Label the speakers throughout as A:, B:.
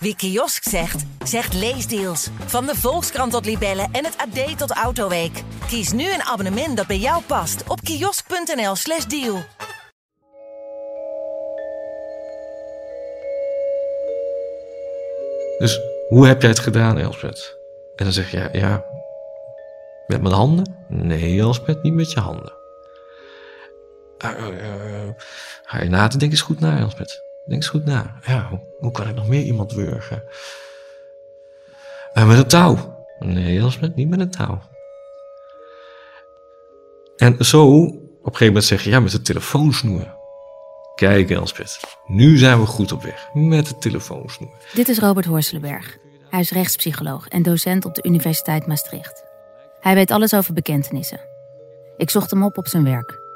A: Wie kiosk zegt, zegt leesdeals. Van de Volkskrant tot Libellen en het AD tot Autoweek. Kies nu een abonnement dat bij jou past op kiosk.nl/slash deal.
B: Dus hoe heb jij het gedaan, Elspeth? En dan zeg je, ja, met mijn handen? Nee, Elspeth, niet met je handen. Uh, uh, ga je na te denken, is goed na, Elspeth. Denk eens goed na. Ja, hoe, kan ik nog meer iemand wurgen? Uh, met een touw. Nee, Elspeth, niet met een touw. En zo, op een gegeven moment zeg je, ja, met de telefoonsnoer. Kijk, Elspeth, nu zijn we goed op weg. Met de telefoonsnoer.
C: Dit is Robert Horselenberg. Hij is rechtspsycholoog en docent op de Universiteit Maastricht. Hij weet alles over bekentenissen. Ik zocht hem op op zijn werk.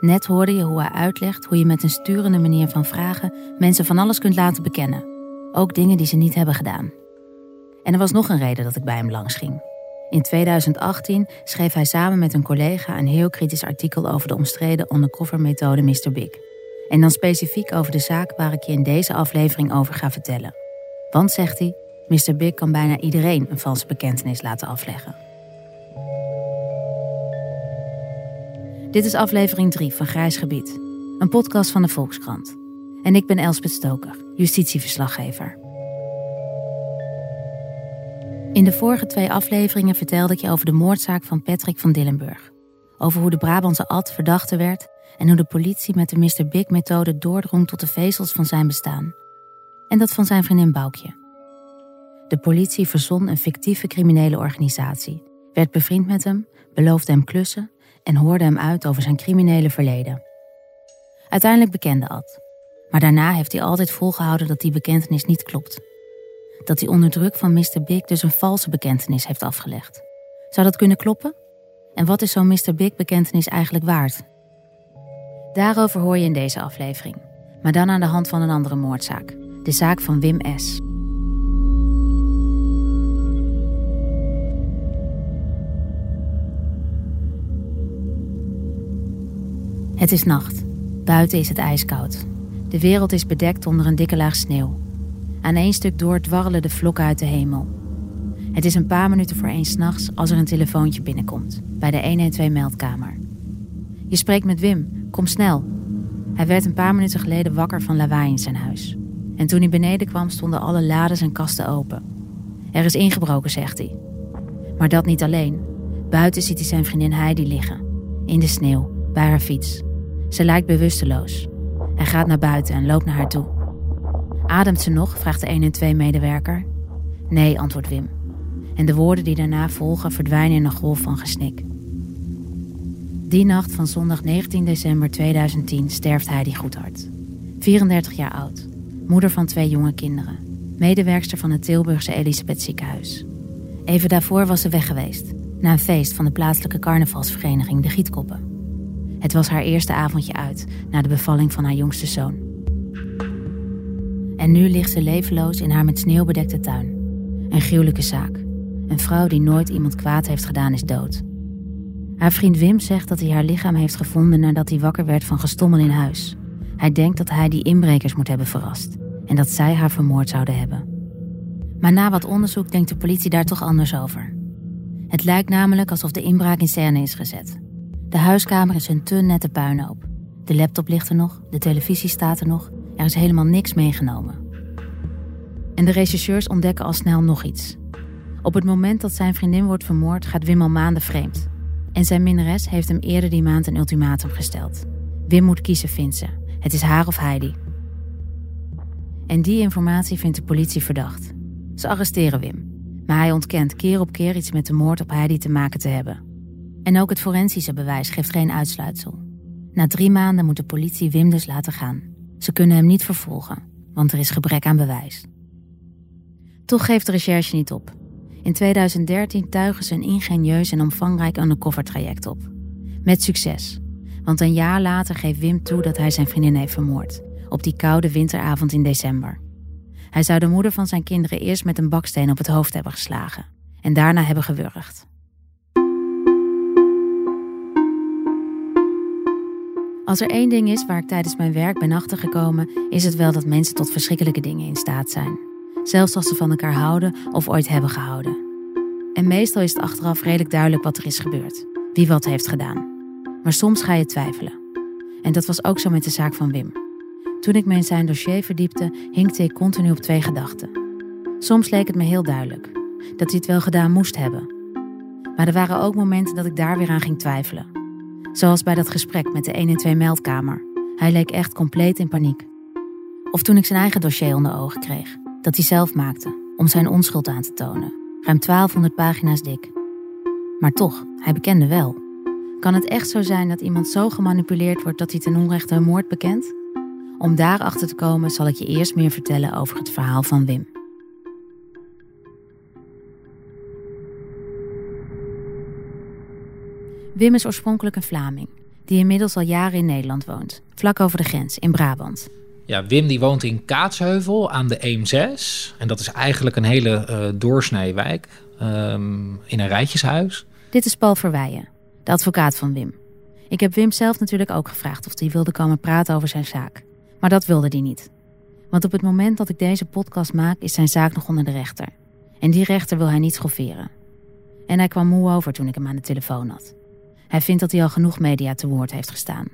C: Net hoorde je hoe hij uitlegt hoe je met een sturende manier van vragen mensen van alles kunt laten bekennen. Ook dingen die ze niet hebben gedaan. En er was nog een reden dat ik bij hem langs ging. In 2018 schreef hij samen met een collega een heel kritisch artikel over de omstreden undercover methode Mr. Big. En dan specifiek over de zaak waar ik je in deze aflevering over ga vertellen. Want, zegt hij, Mr. Big kan bijna iedereen een valse bekentenis laten afleggen. Dit is aflevering 3 van Grijs Gebied, een podcast van de Volkskrant. En ik ben Elspeth Stoker, justitieverslaggever. In de vorige twee afleveringen vertelde ik je over de moordzaak van Patrick van Dillenburg. Over hoe de Brabantse Ad verdachte werd en hoe de politie met de Mr. Big-methode doordrong tot de vezels van zijn bestaan. En dat van zijn vriendin Boukje. De politie verzon een fictieve criminele organisatie, werd bevriend met hem, beloofde hem klussen en hoorde hem uit over zijn criminele verleden. Uiteindelijk bekende Ad. Maar daarna heeft hij altijd volgehouden dat die bekentenis niet klopt. Dat hij onder druk van Mr. Big dus een valse bekentenis heeft afgelegd. Zou dat kunnen kloppen? En wat is zo'n Mr. Big bekentenis eigenlijk waard? Daarover hoor je in deze aflevering. Maar dan aan de hand van een andere moordzaak. De zaak van Wim S. Het is nacht. Buiten is het ijskoud. De wereld is bedekt onder een dikke laag sneeuw. Aan één stuk door dwarrelen de vlokken uit de hemel. Het is een paar minuten voor één s'nachts als er een telefoontje binnenkomt bij de 112-meldkamer. Je spreekt met Wim, kom snel. Hij werd een paar minuten geleden wakker van lawaai in zijn huis. En toen hij beneden kwam stonden alle lades en kasten open. Er is ingebroken, zegt hij. Maar dat niet alleen. Buiten ziet hij zijn vriendin Heidi liggen. In de sneeuw, bij haar fiets. Ze lijkt bewusteloos. Hij gaat naar buiten en loopt naar haar toe. Ademt ze nog? vraagt de 112-medewerker. Nee, antwoordt Wim. En de woorden die daarna volgen verdwijnen in een golf van gesnik. Die nacht van zondag 19 december 2010 sterft Heidi Goedhart. 34 jaar oud, moeder van twee jonge kinderen, medewerkster van het Tilburgse Elisabeth ziekenhuis. Even daarvoor was ze weg geweest, na een feest van de plaatselijke carnavalsvereniging De Gietkoppen. Het was haar eerste avondje uit na de bevalling van haar jongste zoon. En nu ligt ze levenloos in haar met sneeuw bedekte tuin. Een gruwelijke zaak. Een vrouw die nooit iemand kwaad heeft gedaan is dood. Haar vriend Wim zegt dat hij haar lichaam heeft gevonden nadat hij wakker werd van gestommel in huis. Hij denkt dat hij die inbrekers moet hebben verrast en dat zij haar vermoord zouden hebben. Maar na wat onderzoek denkt de politie daar toch anders over. Het lijkt namelijk alsof de inbraak in scène is gezet. De huiskamer is een te nette puinhoop. De laptop ligt er nog, de televisie staat er nog, er is helemaal niks meegenomen. En de rechercheurs ontdekken al snel nog iets. Op het moment dat zijn vriendin wordt vermoord, gaat Wim al maanden vreemd. En zijn minnares heeft hem eerder die maand een ultimatum gesteld. Wim moet kiezen, vindt ze. Het is haar of Heidi. En die informatie vindt de politie verdacht. Ze arresteren Wim. Maar hij ontkent keer op keer iets met de moord op Heidi te maken te hebben. En ook het forensische bewijs geeft geen uitsluitsel. Na drie maanden moet de politie Wim dus laten gaan. Ze kunnen hem niet vervolgen, want er is gebrek aan bewijs. Toch geeft de recherche niet op. In 2013 tuigen ze een ingenieus en omvangrijk undercover traject op. Met succes. Want een jaar later geeft Wim toe dat hij zijn vriendin heeft vermoord. Op die koude winteravond in december. Hij zou de moeder van zijn kinderen eerst met een baksteen op het hoofd hebben geslagen. En daarna hebben gewurgd. Als er één ding is waar ik tijdens mijn werk ben achtergekomen, is het wel dat mensen tot verschrikkelijke dingen in staat zijn. Zelfs als ze van elkaar houden of ooit hebben gehouden. En meestal is het achteraf redelijk duidelijk wat er is gebeurd. Wie wat heeft gedaan. Maar soms ga je twijfelen. En dat was ook zo met de zaak van Wim. Toen ik me in zijn dossier verdiepte, hinkte ik continu op twee gedachten. Soms leek het me heel duidelijk dat hij het wel gedaan moest hebben. Maar er waren ook momenten dat ik daar weer aan ging twijfelen. Zoals bij dat gesprek met de 112 meldkamer. Hij leek echt compleet in paniek. Of toen ik zijn eigen dossier onder ogen kreeg, dat hij zelf maakte om zijn onschuld aan te tonen. Ruim 1200 pagina's dik. Maar toch, hij bekende wel. Kan het echt zo zijn dat iemand zo gemanipuleerd wordt dat hij ten onrechte een moord bekent? Om daarachter te komen zal ik je eerst meer vertellen over het verhaal van Wim. Wim is oorspronkelijk een Vlaming, die inmiddels al jaren in Nederland woont, vlak over de grens in Brabant.
D: Ja, Wim die woont in Kaatsheuvel aan de Eem6. En dat is eigenlijk een hele uh, um, in een rijtjeshuis.
C: Dit is Paul Verweijen, de advocaat van Wim. Ik heb Wim zelf natuurlijk ook gevraagd of hij wilde komen praten over zijn zaak. Maar dat wilde hij niet. Want op het moment dat ik deze podcast maak, is zijn zaak nog onder de rechter. En die rechter wil hij niet schofferen. En hij kwam moe over toen ik hem aan de telefoon had. Hij vindt dat hij al genoeg media te woord heeft gestaan.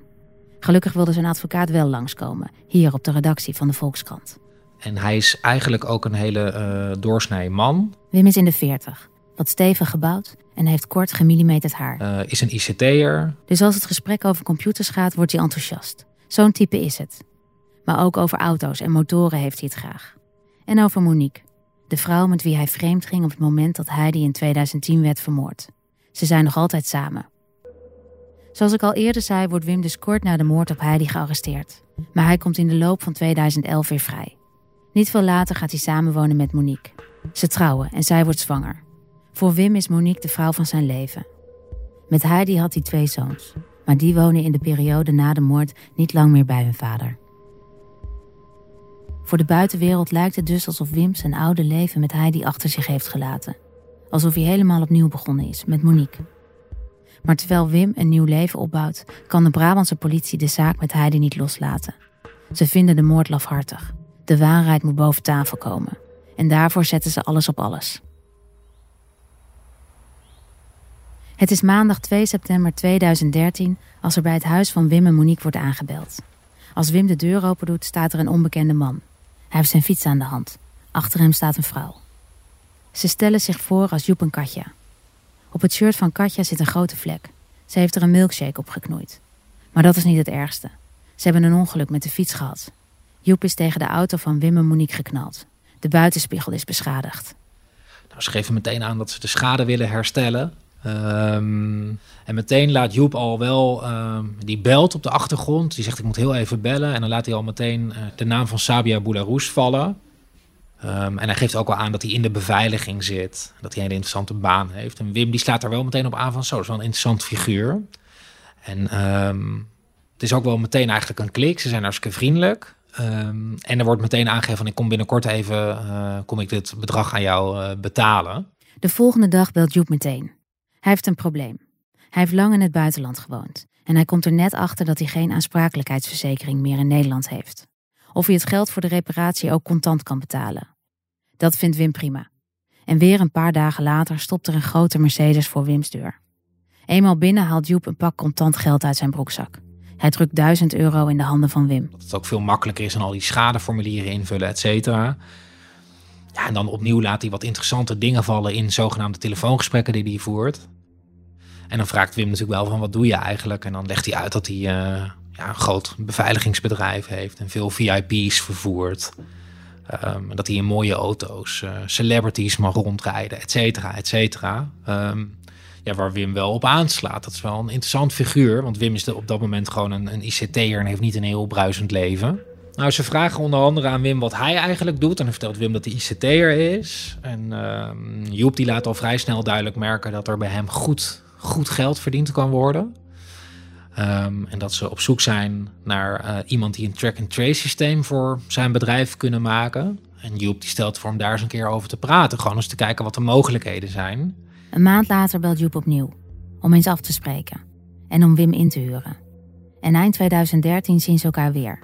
C: Gelukkig wilde zijn advocaat wel langskomen, hier op de redactie van de Volkskrant.
D: En hij is eigenlijk ook een hele uh, doorsnee man.
C: Wim is in de 40, wat stevig gebouwd en heeft kort gemillimeterd haar.
D: Uh, is een ICT'er.
C: Dus als het gesprek over computers gaat, wordt hij enthousiast. Zo'n type is het. Maar ook over auto's en motoren heeft hij het graag. En over Monique, de vrouw met wie hij vreemd ging op het moment dat hij die in 2010 werd vermoord. Ze zijn nog altijd samen. Zoals ik al eerder zei, wordt Wim dus kort na de moord op Heidi gearresteerd. Maar hij komt in de loop van 2011 weer vrij. Niet veel later gaat hij samenwonen met Monique. Ze trouwen en zij wordt zwanger. Voor Wim is Monique de vrouw van zijn leven. Met Heidi had hij twee zoons, maar die wonen in de periode na de moord niet lang meer bij hun vader. Voor de buitenwereld lijkt het dus alsof Wim zijn oude leven met Heidi achter zich heeft gelaten. Alsof hij helemaal opnieuw begonnen is met Monique. Maar terwijl Wim een nieuw leven opbouwt, kan de Brabantse politie de zaak met Heidi niet loslaten. Ze vinden de moord lafhartig. De waarheid moet boven tafel komen. En daarvoor zetten ze alles op alles. Het is maandag 2 september 2013 als er bij het huis van Wim en Monique wordt aangebeld. Als Wim de deur open doet, staat er een onbekende man. Hij heeft zijn fiets aan de hand. Achter hem staat een vrouw. Ze stellen zich voor als Joep en Katja. Op het shirt van Katja zit een grote vlek. Ze heeft er een milkshake op geknoeid. Maar dat is niet het ergste. Ze hebben een ongeluk met de fiets gehad. Joep is tegen de auto van Wim en Monique geknald. De buitenspiegel is beschadigd.
D: Nou, ze geven meteen aan dat ze de schade willen herstellen. Um, en meteen laat Joep al wel, um, die belt op de achtergrond. Die zegt ik moet heel even bellen. En dan laat hij al meteen uh, de naam van Sabia Boularous vallen. Um, en hij geeft ook al aan dat hij in de beveiliging zit. Dat hij een interessante baan heeft. En Wim die slaat daar wel meteen op aan van zo, is wel een interessant figuur. En um, het is ook wel meteen eigenlijk een klik. Ze zijn hartstikke vriendelijk. Um, en er wordt meteen aangegeven van ik kom binnenkort even, uh, kom ik dit bedrag aan jou uh, betalen.
C: De volgende dag belt Joep meteen. Hij heeft een probleem. Hij heeft lang in het buitenland gewoond. En hij komt er net achter dat hij geen aansprakelijkheidsverzekering meer in Nederland heeft. Of hij het geld voor de reparatie ook contant kan betalen. Dat vindt Wim prima. En weer een paar dagen later stopt er een grote Mercedes voor Wims deur. Eenmaal binnen haalt Joep een pak contant geld uit zijn broekzak. Hij drukt 1000 euro in de handen van Wim.
D: Dat het ook veel makkelijker is dan al die schadeformulieren invullen, et cetera. Ja, en dan opnieuw laat hij wat interessante dingen vallen in zogenaamde telefoongesprekken die hij voert. En dan vraagt Wim natuurlijk wel van wat doe je eigenlijk? En dan legt hij uit dat hij uh, ja, een groot beveiligingsbedrijf heeft en veel VIP's vervoert. Um, dat hij in mooie auto's uh, celebrities mag rondrijden, et cetera, et cetera. Um, ja, waar Wim wel op aanslaat. Dat is wel een interessant figuur, want Wim is op dat moment gewoon een, een ICT'er en heeft niet een heel bruisend leven. Nou, ze vragen onder andere aan Wim wat hij eigenlijk doet. En dan vertelt Wim dat hij ICT'er is. En uh, Joep die laat al vrij snel duidelijk merken dat er bij hem goed, goed geld verdiend kan worden. Um, en dat ze op zoek zijn naar uh, iemand die een track-and-trace systeem voor zijn bedrijf kunnen maken. En Joep die stelt voor om daar eens een keer over te praten. Gewoon eens te kijken wat de mogelijkheden zijn.
C: Een maand later belt Joep opnieuw. Om eens af te spreken. En om Wim in te huren. En eind 2013 zien ze elkaar weer.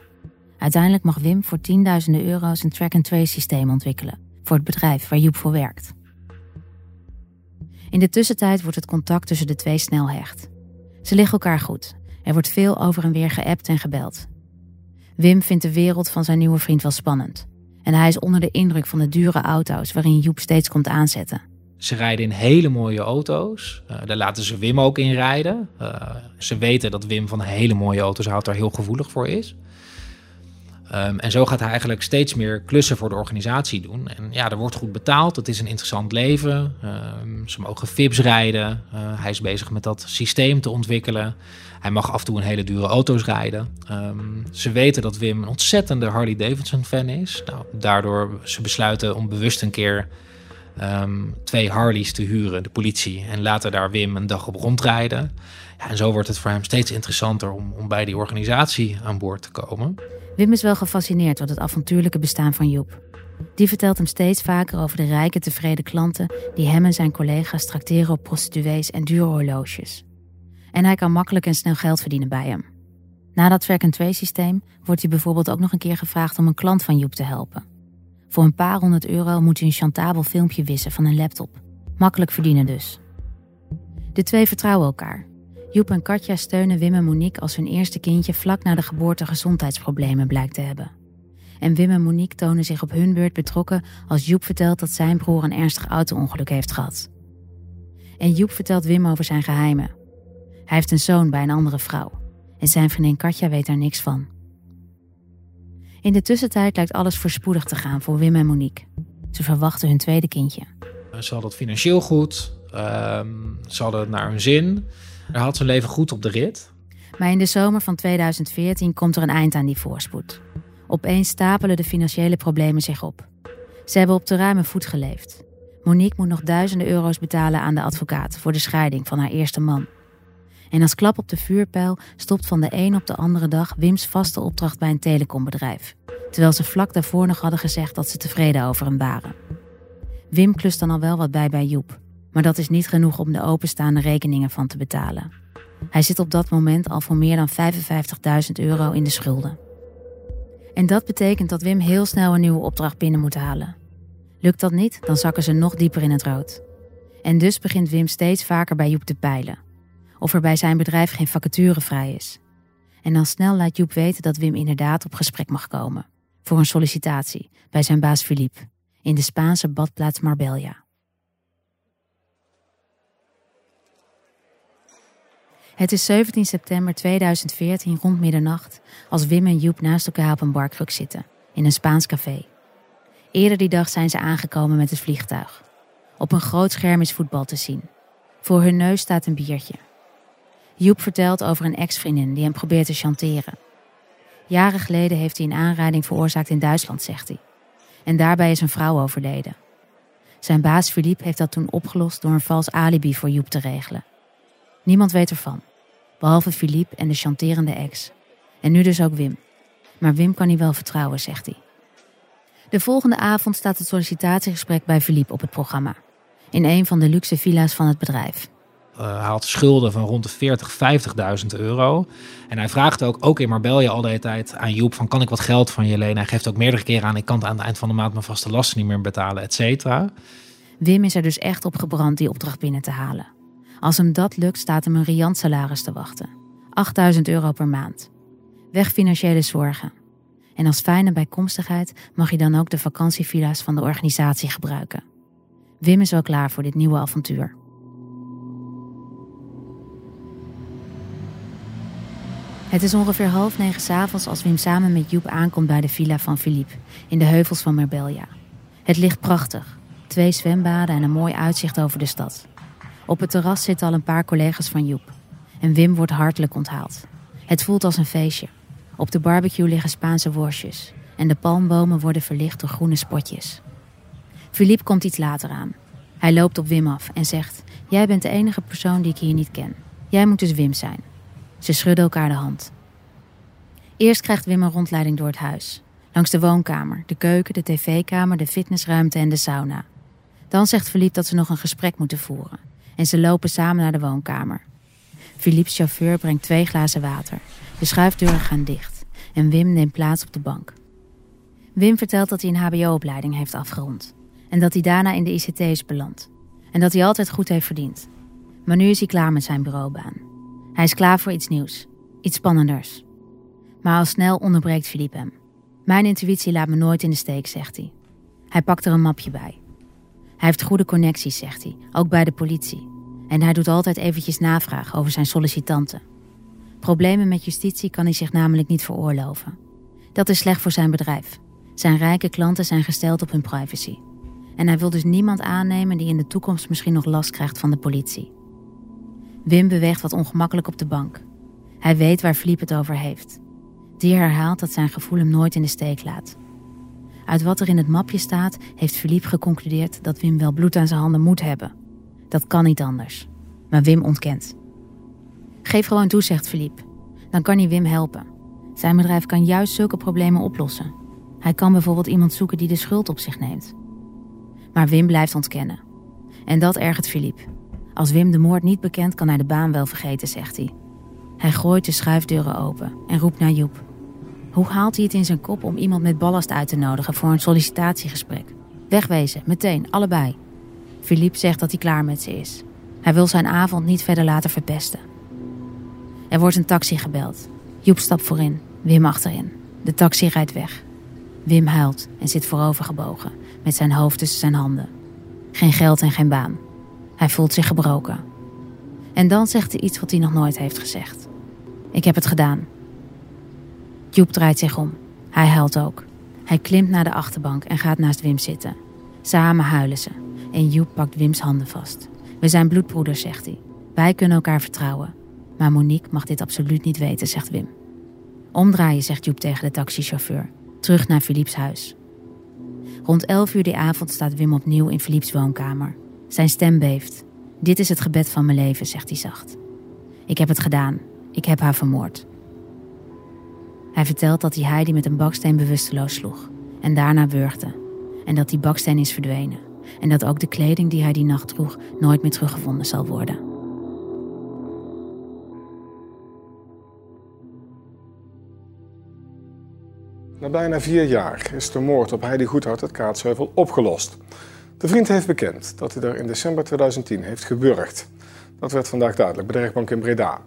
C: Uiteindelijk mag Wim voor tienduizenden euro's een track-and-trace systeem ontwikkelen. voor het bedrijf waar Joep voor werkt. In de tussentijd wordt het contact tussen de twee snel hecht. Ze liggen elkaar goed. Er wordt veel over en weer geappt en gebeld. Wim vindt de wereld van zijn nieuwe vriend wel spannend. En hij is onder de indruk van de dure auto's waarin Joep steeds komt aanzetten.
D: Ze rijden in hele mooie auto's. Uh, daar laten ze Wim ook in rijden. Uh, ze weten dat Wim van hele mooie auto's houdt, daar heel gevoelig voor is. Um, en zo gaat hij eigenlijk steeds meer klussen voor de organisatie doen. En ja, er wordt goed betaald. Het is een interessant leven. Um, ze mogen FIPS rijden. Uh, hij is bezig met dat systeem te ontwikkelen. Hij mag af en toe een hele dure auto's rijden. Um, ze weten dat Wim een ontzettende Harley Davidson fan is. Nou, daardoor ze besluiten om bewust een keer twee Harleys te huren, de politie. En laten daar Wim een dag op rondrijden. Ja, en zo wordt het voor hem steeds interessanter om, om bij die organisatie aan boord te komen.
C: Wim is wel gefascineerd door het avontuurlijke bestaan van Joep. Die vertelt hem steeds vaker over de rijke, tevreden klanten die hem en zijn collega's trakteren op prostituees en dure horloges. En hij kan makkelijk en snel geld verdienen bij hem. Na dat track-and-trace systeem wordt hij bijvoorbeeld ook nog een keer gevraagd om een klant van Joep te helpen. Voor een paar honderd euro moet hij een chantabel filmpje wissen van een laptop. Makkelijk verdienen dus. De twee vertrouwen elkaar Joep en Katja steunen Wim en Monique als hun eerste kindje vlak na de geboorte gezondheidsproblemen blijkt te hebben. En Wim en Monique tonen zich op hun beurt betrokken als Joep vertelt dat zijn broer een ernstig auto-ongeluk heeft gehad. En Joep vertelt Wim over zijn geheimen. Hij heeft een zoon bij een andere vrouw. En zijn vriendin Katja weet daar niks van. In de tussentijd lijkt alles voorspoedig te gaan voor Wim en Monique. Ze verwachten hun tweede kindje.
D: Ze hadden het financieel goed. Uh, ze hadden het naar hun zin. Hij had zijn leven goed op de rit.
C: Maar in de zomer van 2014 komt er een eind aan die voorspoed. Opeens stapelen de financiële problemen zich op. Ze hebben op de ruime voet geleefd. Monique moet nog duizenden euro's betalen aan de advocaat voor de scheiding van haar eerste man. En als klap op de vuurpijl stopt van de een op de andere dag Wims vaste opdracht bij een telecombedrijf. Terwijl ze vlak daarvoor nog hadden gezegd dat ze tevreden over hem waren. Wim klust dan al wel wat bij bij Joep. Maar dat is niet genoeg om de openstaande rekeningen van te betalen. Hij zit op dat moment al voor meer dan 55.000 euro in de schulden. En dat betekent dat Wim heel snel een nieuwe opdracht binnen moet halen. Lukt dat niet, dan zakken ze nog dieper in het rood. En dus begint Wim steeds vaker bij Joep te peilen. Of er bij zijn bedrijf geen vacature vrij is. En dan snel laat Joep weten dat Wim inderdaad op gesprek mag komen. Voor een sollicitatie bij zijn baas Philippe in de Spaanse badplaats Marbella. Het is 17 september 2014 rond middernacht als Wim en Joep naast elkaar op een barkruk zitten, in een Spaans café. Eerder die dag zijn ze aangekomen met het vliegtuig. Op een groot scherm is voetbal te zien. Voor hun neus staat een biertje. Joep vertelt over een ex-vriendin die hem probeert te chanteren. Jaren geleden heeft hij een aanrijding veroorzaakt in Duitsland, zegt hij. En daarbij is een vrouw overleden. Zijn baas Philippe heeft dat toen opgelost door een vals alibi voor Joep te regelen. Niemand weet ervan behalve Philippe en de chanterende ex. En nu dus ook Wim. Maar Wim kan hij wel vertrouwen, zegt hij. De volgende avond staat het sollicitatiegesprek bij Philippe op het programma. In een van de luxe villa's van het bedrijf.
D: Hij had schulden van rond de 40, 50.000 euro. En hij vraagt ook, ook in Marbella al de tijd aan Joep van kan ik wat geld van je lenen? Hij geeft ook meerdere keren aan, ik kan aan het eind van de maand mijn vaste lasten niet meer betalen, et cetera.
C: Wim is er dus echt op gebrand die opdracht binnen te halen. Als hem dat lukt, staat hem een riant salaris te wachten. 8000 euro per maand. Weg financiële zorgen. En als fijne bijkomstigheid mag je dan ook de vakantievilla's van de organisatie gebruiken. Wim is wel klaar voor dit nieuwe avontuur. Het is ongeveer half negen s'avonds als Wim samen met Joep aankomt bij de villa van Philippe in de heuvels van Marbella. Het ligt prachtig. Twee zwembaden en een mooi uitzicht over de stad. Op het terras zitten al een paar collega's van Joep. En Wim wordt hartelijk onthaald. Het voelt als een feestje. Op de barbecue liggen Spaanse worstjes. En de palmbomen worden verlicht door groene spotjes. Philippe komt iets later aan. Hij loopt op Wim af en zegt: Jij bent de enige persoon die ik hier niet ken. Jij moet dus Wim zijn. Ze schudden elkaar de hand. Eerst krijgt Wim een rondleiding door het huis. Langs de woonkamer, de keuken, de tv-kamer, de fitnessruimte en de sauna. Dan zegt Philippe dat ze nog een gesprek moeten voeren en ze lopen samen naar de woonkamer. Philippe's chauffeur brengt twee glazen water. De schuifdeuren gaan dicht en Wim neemt plaats op de bank. Wim vertelt dat hij een HBO-opleiding heeft afgerond. En dat hij daarna in de ICT is beland. En dat hij altijd goed heeft verdiend. Maar nu is hij klaar met zijn bureaubaan. Hij is klaar voor iets nieuws, iets spannenders. Maar al snel onderbreekt Philippe hem. Mijn intuïtie laat me nooit in de steek, zegt hij. Hij pakt er een mapje bij. Hij heeft goede connecties, zegt hij, ook bij de politie. En hij doet altijd eventjes navraag over zijn sollicitanten. Problemen met justitie kan hij zich namelijk niet veroorloven. Dat is slecht voor zijn bedrijf. Zijn rijke klanten zijn gesteld op hun privacy. En hij wil dus niemand aannemen die in de toekomst misschien nog last krijgt van de politie. Wim beweegt wat ongemakkelijk op de bank. Hij weet waar Philippe het over heeft. Die herhaalt dat zijn gevoel hem nooit in de steek laat. Uit wat er in het mapje staat, heeft Philippe geconcludeerd dat Wim wel bloed aan zijn handen moet hebben. Dat kan niet anders. Maar Wim ontkent. Geef gewoon toe, zegt Philippe. Dan kan hij Wim helpen. Zijn bedrijf kan juist zulke problemen oplossen. Hij kan bijvoorbeeld iemand zoeken die de schuld op zich neemt. Maar Wim blijft ontkennen. En dat ergert Philippe. Als Wim de moord niet bekent, kan hij de baan wel vergeten, zegt hij. Hij gooit de schuifdeuren open en roept naar Joep. Hoe haalt hij het in zijn kop om iemand met ballast uit te nodigen voor een sollicitatiegesprek? Wegwezen, meteen, allebei. Philippe zegt dat hij klaar met ze is. Hij wil zijn avond niet verder laten verpesten. Er wordt een taxi gebeld. Joep stapt voorin, Wim achterin. De taxi rijdt weg. Wim huilt en zit voorovergebogen, met zijn hoofd tussen zijn handen. Geen geld en geen baan. Hij voelt zich gebroken. En dan zegt hij iets wat hij nog nooit heeft gezegd. Ik heb het gedaan. Joep draait zich om. Hij huilt ook. Hij klimt naar de achterbank en gaat naast Wim zitten. Samen huilen ze. En Joep pakt Wims handen vast. We zijn bloedbroeders, zegt hij. Wij kunnen elkaar vertrouwen. Maar Monique mag dit absoluut niet weten, zegt Wim. Omdraaien, zegt Joep tegen de taxichauffeur. Terug naar Philippe's huis. Rond 11 uur die avond staat Wim opnieuw in Philippe's woonkamer. Zijn stem beeft. Dit is het gebed van mijn leven, zegt hij zacht. Ik heb het gedaan. Ik heb haar vermoord. Hij vertelt dat hij Heidi met een baksteen bewusteloos sloeg en daarna wurgde. En dat die baksteen is verdwenen. En dat ook de kleding die hij die nacht droeg nooit meer teruggevonden zal worden.
E: Na bijna vier jaar is de moord op Heidi Goedhart uit Kaatsheuvel opgelost. De vriend heeft bekend dat hij er in december 2010 heeft gewurgd. Dat werd vandaag duidelijk bij de rechtbank in Breda.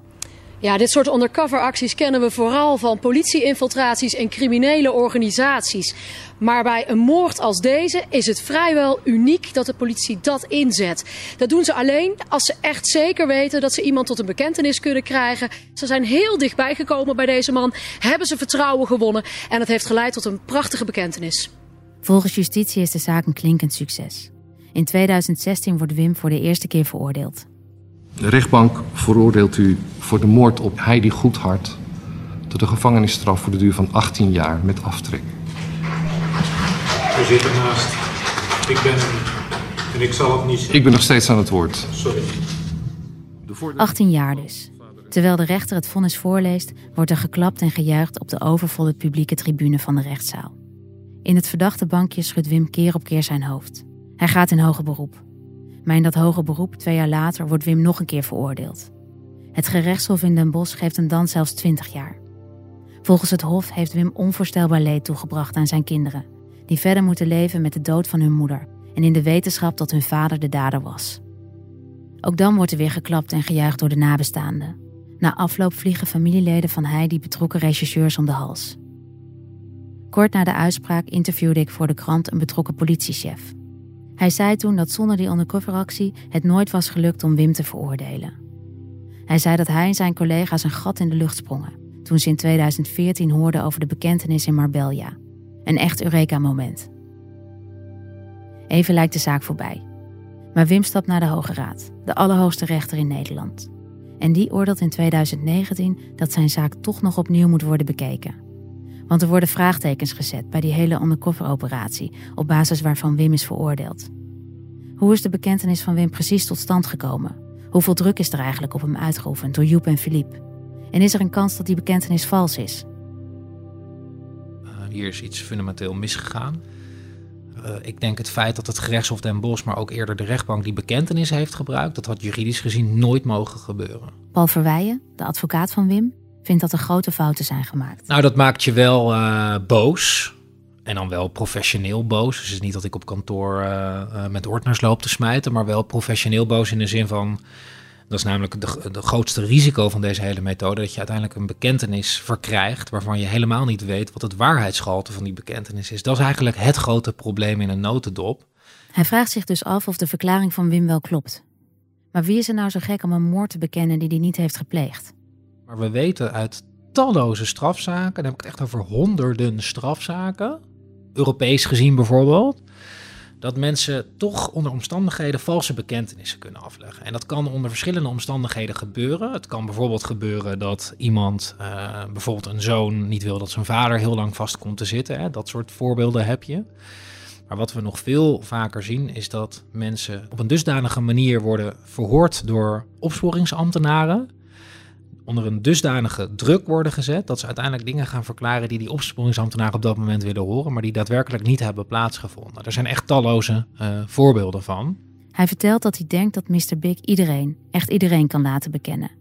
F: Ja, dit soort undercover-acties kennen we vooral van politie-infiltraties en criminele organisaties. Maar bij een moord als deze is het vrijwel uniek dat de politie dat inzet. Dat doen ze alleen als ze echt zeker weten dat ze iemand tot een bekentenis kunnen krijgen. Ze zijn heel dichtbij gekomen bij deze man, hebben ze vertrouwen gewonnen en dat heeft geleid tot een prachtige bekentenis.
C: Volgens justitie is de zaak een klinkend succes. In 2016 wordt Wim voor de eerste keer veroordeeld.
G: De rechtbank veroordeelt u voor de moord op Heidi Goedhart tot een gevangenisstraf voor de duur van 18 jaar met aftrek.
H: U zit ernaast. Ik ben er. En ik zal het niet zeggen.
G: Ik ben nog steeds aan het woord.
H: Sorry.
C: 18 jaar dus. Terwijl de rechter het vonnis voorleest, wordt er geklapt en gejuicht op de overvolle publieke tribune van de rechtszaal. In het verdachte bankje schudt Wim keer op keer zijn hoofd. Hij gaat in hoger beroep. Maar in dat hoger beroep, twee jaar later, wordt Wim nog een keer veroordeeld. Het gerechtshof in Den Bosch geeft hem dan zelfs 20 jaar. Volgens het Hof heeft Wim onvoorstelbaar leed toegebracht aan zijn kinderen, die verder moeten leven met de dood van hun moeder en in de wetenschap dat hun vader de dader was. Ook dan wordt er weer geklapt en gejuicht door de nabestaanden. Na afloop vliegen familieleden van hij die betrokken rechercheurs om de hals. Kort na de uitspraak interviewde ik voor de krant een betrokken politiechef. Hij zei toen dat zonder die undercoveractie het nooit was gelukt om Wim te veroordelen. Hij zei dat hij en zijn collega's een gat in de lucht sprongen toen ze in 2014 hoorden over de bekentenis in Marbella. Een echt Eureka-moment. Even lijkt de zaak voorbij. Maar Wim stapt naar de Hoge Raad, de allerhoogste rechter in Nederland. En die oordeelt in 2019 dat zijn zaak toch nog opnieuw moet worden bekeken. Want er worden vraagtekens gezet bij die hele undercover-operatie, op basis waarvan Wim is veroordeeld. Hoe is de bekentenis van Wim precies tot stand gekomen? Hoeveel druk is er eigenlijk op hem uitgeoefend door Joep en Philippe? En is er een kans dat die bekentenis vals is?
D: Uh, hier is iets fundamenteel misgegaan. Uh, ik denk het feit dat het gerechtshof Den Bosch, maar ook eerder de rechtbank die bekentenis heeft gebruikt, dat had juridisch gezien nooit mogen gebeuren.
C: Paul Verweijen, de advocaat van Wim, vindt dat er grote fouten zijn gemaakt.
D: Nou, dat maakt je wel uh, boos. En dan wel professioneel boos. Dus het is niet dat ik op kantoor uh, uh, met ordners loop te smijten, maar wel professioneel boos in de zin van. Dat is namelijk de, de grootste risico van deze hele methode: dat je uiteindelijk een bekentenis verkrijgt waarvan je helemaal niet weet wat het waarheidsgehalte van die bekentenis is. Dat is eigenlijk het grote probleem in een notendop.
C: Hij vraagt zich dus af of de verklaring van Wim wel klopt. Maar wie is er nou zo gek om een moord te bekennen die hij niet heeft gepleegd?
D: Maar we weten uit talloze strafzaken, dan heb ik het echt over honderden strafzaken, Europees gezien bijvoorbeeld, dat mensen toch onder omstandigheden valse bekentenissen kunnen afleggen. En dat kan onder verschillende omstandigheden gebeuren. Het kan bijvoorbeeld gebeuren dat iemand, uh, bijvoorbeeld een zoon, niet wil dat zijn vader heel lang vast komt te zitten. Hè? Dat soort voorbeelden heb je. Maar wat we nog veel vaker zien is dat mensen op een dusdanige manier worden verhoord door opsporingsambtenaren. Onder een dusdanige druk worden gezet dat ze uiteindelijk dingen gaan verklaren die die opsporingsambtenaren op dat moment willen horen, maar die daadwerkelijk niet hebben plaatsgevonden. Er zijn echt talloze uh, voorbeelden van.
C: Hij vertelt dat hij denkt dat Mr. Big iedereen, echt iedereen kan laten bekennen.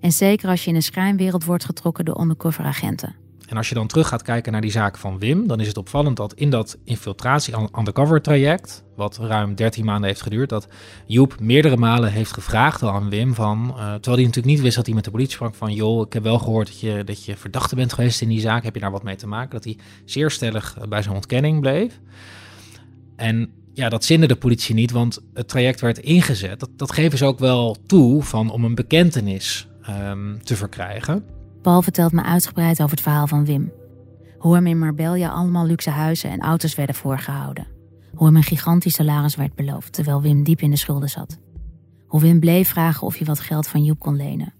C: En zeker als je in een schijnwereld wordt getrokken door undercover agenten.
D: En als je dan terug gaat kijken naar die zaak van Wim, dan is het opvallend dat in dat infiltratie undercover traject, wat ruim 13 maanden heeft geduurd, dat Joep meerdere malen heeft gevraagd aan Wim van, uh, terwijl hij natuurlijk niet wist dat hij met de politie sprak van, joh, ik heb wel gehoord dat je, dat je verdachte bent geweest in die zaak, heb je daar wat mee te maken? Dat hij zeer stellig bij zijn ontkenning bleef. En ja, dat zinde de politie niet, want het traject werd ingezet. Dat, geven ze ook wel toe van om een bekentenis um, te verkrijgen.
C: Paul vertelt me uitgebreid over het verhaal van Wim. Hoe hem in Marbella allemaal luxe huizen en auto's werden voorgehouden. Hoe hem een gigantisch salaris werd beloofd terwijl Wim diep in de schulden zat. Hoe Wim bleef vragen of hij wat geld van Joep kon lenen.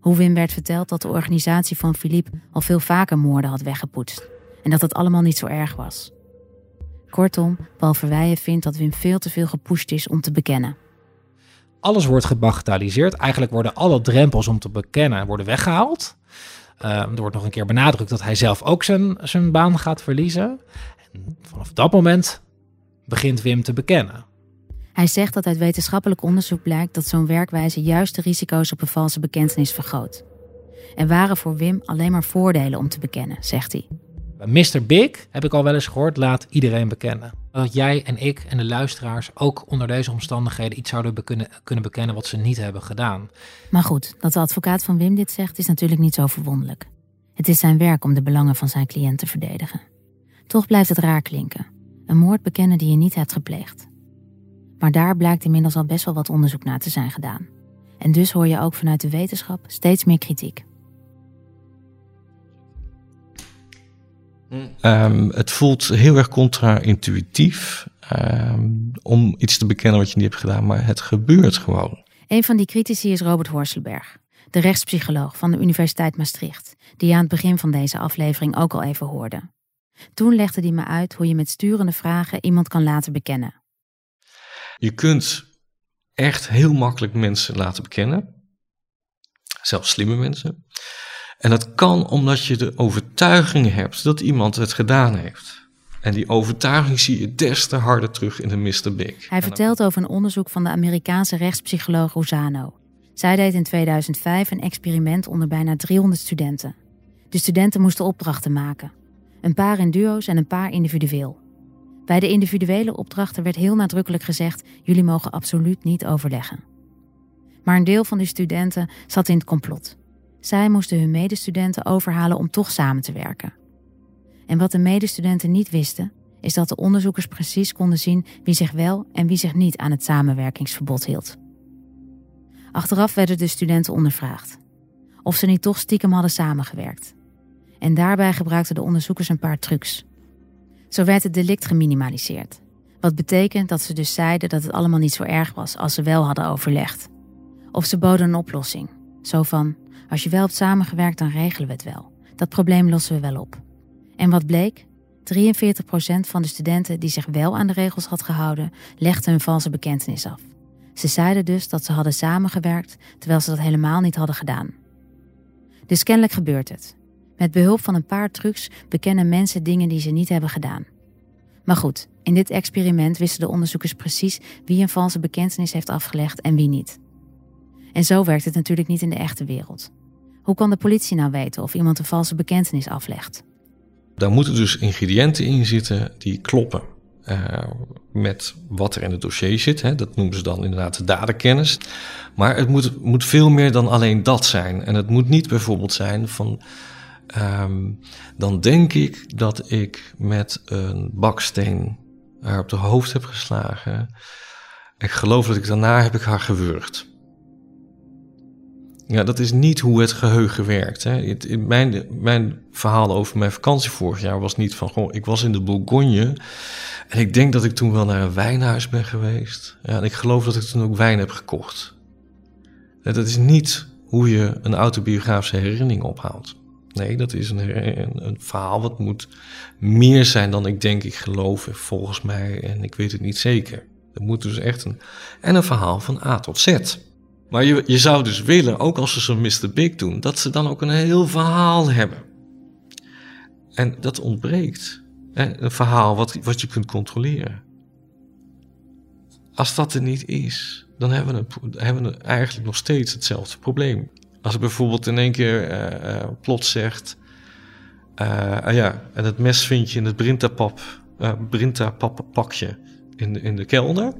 C: Hoe Wim werd verteld dat de organisatie van Philippe al veel vaker moorden had weggepoetst. En dat het allemaal niet zo erg was. Kortom, Paul Verweijen vindt dat Wim veel te veel gepusht is om te bekennen.
D: Alles wordt gebagatelliseerd. Eigenlijk worden alle drempels om te bekennen worden weggehaald. Uh, er wordt nog een keer benadrukt dat hij zelf ook zijn, zijn baan gaat verliezen. En vanaf dat moment begint Wim te bekennen.
C: Hij zegt dat uit wetenschappelijk onderzoek blijkt dat zo'n werkwijze juist de risico's op een valse bekentenis vergroot. Er waren voor Wim alleen maar voordelen om te bekennen, zegt hij.
D: Mr. Big, heb ik al wel eens gehoord, laat iedereen bekennen. Dat jij en ik en de luisteraars ook onder deze omstandigheden iets zouden kunnen, kunnen bekennen wat ze niet hebben gedaan.
C: Maar goed, dat de advocaat van Wim dit zegt is natuurlijk niet zo verwonderlijk. Het is zijn werk om de belangen van zijn cliënt te verdedigen. Toch blijft het raar klinken. Een moord bekennen die je niet hebt gepleegd. Maar daar blijkt inmiddels al best wel wat onderzoek naar te zijn gedaan. En dus hoor je ook vanuit de wetenschap steeds meer kritiek.
B: Um, het voelt heel erg contra-intuïtief um, om iets te bekennen wat je niet hebt gedaan, maar het gebeurt gewoon.
C: Een van die critici is Robert Horselberg, de rechtspsycholoog van de Universiteit Maastricht, die je aan het begin van deze aflevering ook al even hoorde. Toen legde hij me uit hoe je met sturende vragen iemand kan laten bekennen.
B: Je kunt echt heel makkelijk mensen laten bekennen, zelfs slimme mensen. En dat kan omdat je de overtuiging hebt dat iemand het gedaan heeft. En die overtuiging zie je des te harder terug in de Mr. Big.
C: Hij vertelt over een onderzoek van de Amerikaanse rechtspsycholoog Rosano. Zij deed in 2005 een experiment onder bijna 300 studenten. De studenten moesten opdrachten maken. Een paar in duo's en een paar individueel. Bij de individuele opdrachten werd heel nadrukkelijk gezegd: jullie mogen absoluut niet overleggen. Maar een deel van die studenten zat in het complot. Zij moesten hun medestudenten overhalen om toch samen te werken. En wat de medestudenten niet wisten, is dat de onderzoekers precies konden zien wie zich wel en wie zich niet aan het samenwerkingsverbod hield. Achteraf werden de studenten ondervraagd of ze niet toch stiekem hadden samengewerkt. En daarbij gebruikten de onderzoekers een paar trucs. Zo werd het delict geminimaliseerd, wat betekent dat ze dus zeiden dat het allemaal niet zo erg was als ze wel hadden overlegd. Of ze boden een oplossing, zo van: als je wel hebt samengewerkt, dan regelen we het wel. Dat probleem lossen we wel op. En wat bleek? 43% van de studenten die zich wel aan de regels had gehouden, legden hun valse bekentenis af. Ze zeiden dus dat ze hadden samengewerkt, terwijl ze dat helemaal niet hadden gedaan. Dus kennelijk gebeurt het. Met behulp van een paar trucs bekennen mensen dingen die ze niet hebben gedaan. Maar goed, in dit experiment wisten de onderzoekers precies wie een valse bekentenis heeft afgelegd en wie niet. En zo werkt het natuurlijk niet in de echte wereld. Hoe kan de politie nou weten of iemand een valse bekentenis aflegt?
B: Daar moeten dus ingrediënten in zitten die kloppen. Uh, met wat er in het dossier zit. Hè. Dat noemen ze dan inderdaad de daderkennis. Maar het moet, moet veel meer dan alleen dat zijn. En het moet niet bijvoorbeeld zijn van. Um, dan denk ik dat ik met een baksteen haar op de hoofd heb geslagen. Ik geloof dat ik daarna heb ik haar gewurgd. Ja, dat is niet hoe het geheugen werkt. Hè. Het, mijn, mijn verhaal over mijn vakantie vorig jaar was niet van... Goh, ik was in de Bourgogne en ik denk dat ik toen wel naar een wijnhuis ben geweest. Ja, en ik geloof dat ik toen ook wijn heb gekocht. Dat is niet hoe je een autobiografische herinnering ophaalt. Nee, dat is een, een, verhaal wat moet meer zijn dan ik denk, ik geloof, volgens mij en ik weet het niet zeker. Het moet dus echt een... En een verhaal van A tot Z. Maar je, zou dus willen, ook als ze zo'n Mr. Big doen, dat ze dan ook een heel verhaal hebben. En dat ontbreekt. Een verhaal wat, wat je kunt controleren. Als dat er niet is, dan hebben we, een, hebben we eigenlijk nog steeds hetzelfde probleem. Als ik bijvoorbeeld in één keer uh, uh, plots zegt... Uh, ah ja, en het mes vind je in het Brintapap, Brintapap pakje in de, in de kelder.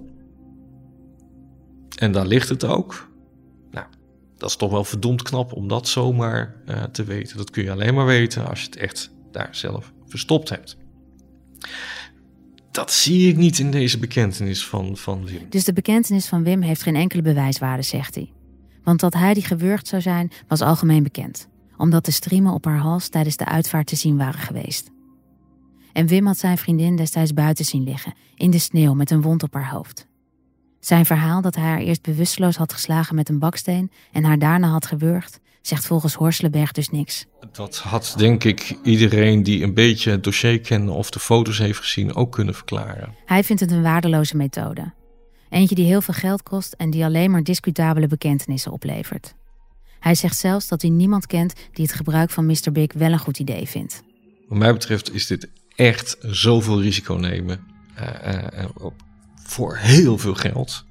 B: En daar ligt het ook. Dat is toch wel verdomd knap om dat zomaar te weten. Dat kun je alleen maar weten als je het echt daar zelf verstopt hebt. Dat zie ik niet in deze bekentenis van, van Wim.
C: Dus de bekentenis van Wim heeft geen enkele bewijswaarde, zegt hij. Want dat hij die gewurgd zou zijn, was algemeen bekend. Omdat de striemen op haar hals tijdens de uitvaart te zien waren geweest. En Wim had zijn vriendin destijds buiten zien liggen, in de sneeuw met een wond op haar hoofd. Zijn verhaal dat hij haar eerst bewusteloos had geslagen met een baksteen en haar daarna had gewurgd, zegt volgens Horselenberg dus niks.
B: Dat had denk ik iedereen die een beetje het dossier kende of de foto's heeft gezien ook kunnen verklaren.
C: Hij vindt het een waardeloze methode. Eentje die heel veel geld kost en die alleen maar discutabele bekentenissen oplevert. Hij zegt zelfs dat hij niemand kent die het gebruik van Mr. Big wel een goed idee vindt.
B: Wat mij betreft is dit echt zoveel risico nemen uh, uh, voor heel veel geld.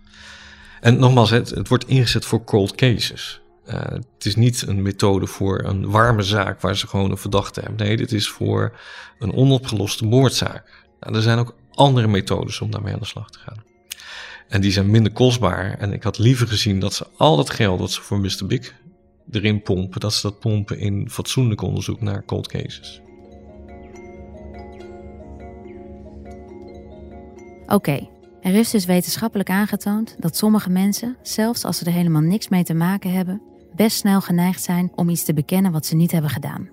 B: En nogmaals, het, het wordt ingezet voor cold cases. Uh, het is niet een methode voor een warme zaak waar ze gewoon een verdachte hebben. Nee, dit is voor een onopgeloste moordzaak. Nou, er zijn ook andere methodes om daarmee aan de slag te gaan. En die zijn minder kostbaar. En ik had liever gezien dat ze al dat geld dat ze voor Mr. Big erin pompen, dat ze dat pompen in fatsoenlijk onderzoek naar cold cases.
C: Oké. Er is dus wetenschappelijk aangetoond dat sommige mensen, zelfs als ze er helemaal niks mee te maken hebben, best snel geneigd zijn om iets te bekennen wat ze niet hebben gedaan.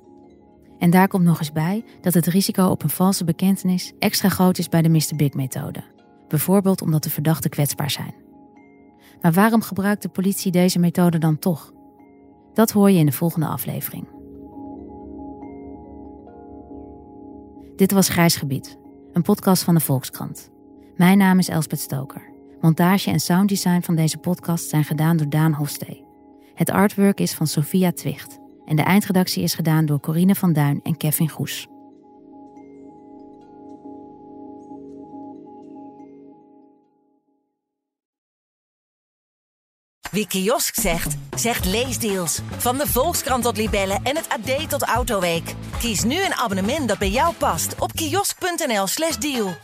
C: En daar komt nog eens bij dat het risico op een valse bekentenis extra groot is bij de Mr. Big-methode. Bijvoorbeeld omdat de verdachten kwetsbaar zijn. Maar waarom gebruikt de politie deze methode dan toch? Dat hoor je in de volgende aflevering. Dit was Grijs Gebied, een podcast van de Volkskrant. Mijn naam is Elspet Stoker. Montage en sounddesign van deze podcast zijn gedaan door Daan Hofstee. Het artwork is van Sophia Twicht en de eindredactie is gedaan door Corine van Duin en Kevin Goes.
A: Wie kiosk zegt, zegt leesdeals. Van de Volkskrant tot Libellen en het AD tot Autoweek. Kies nu een abonnement dat bij jou past op kiosk.nl/slash deal.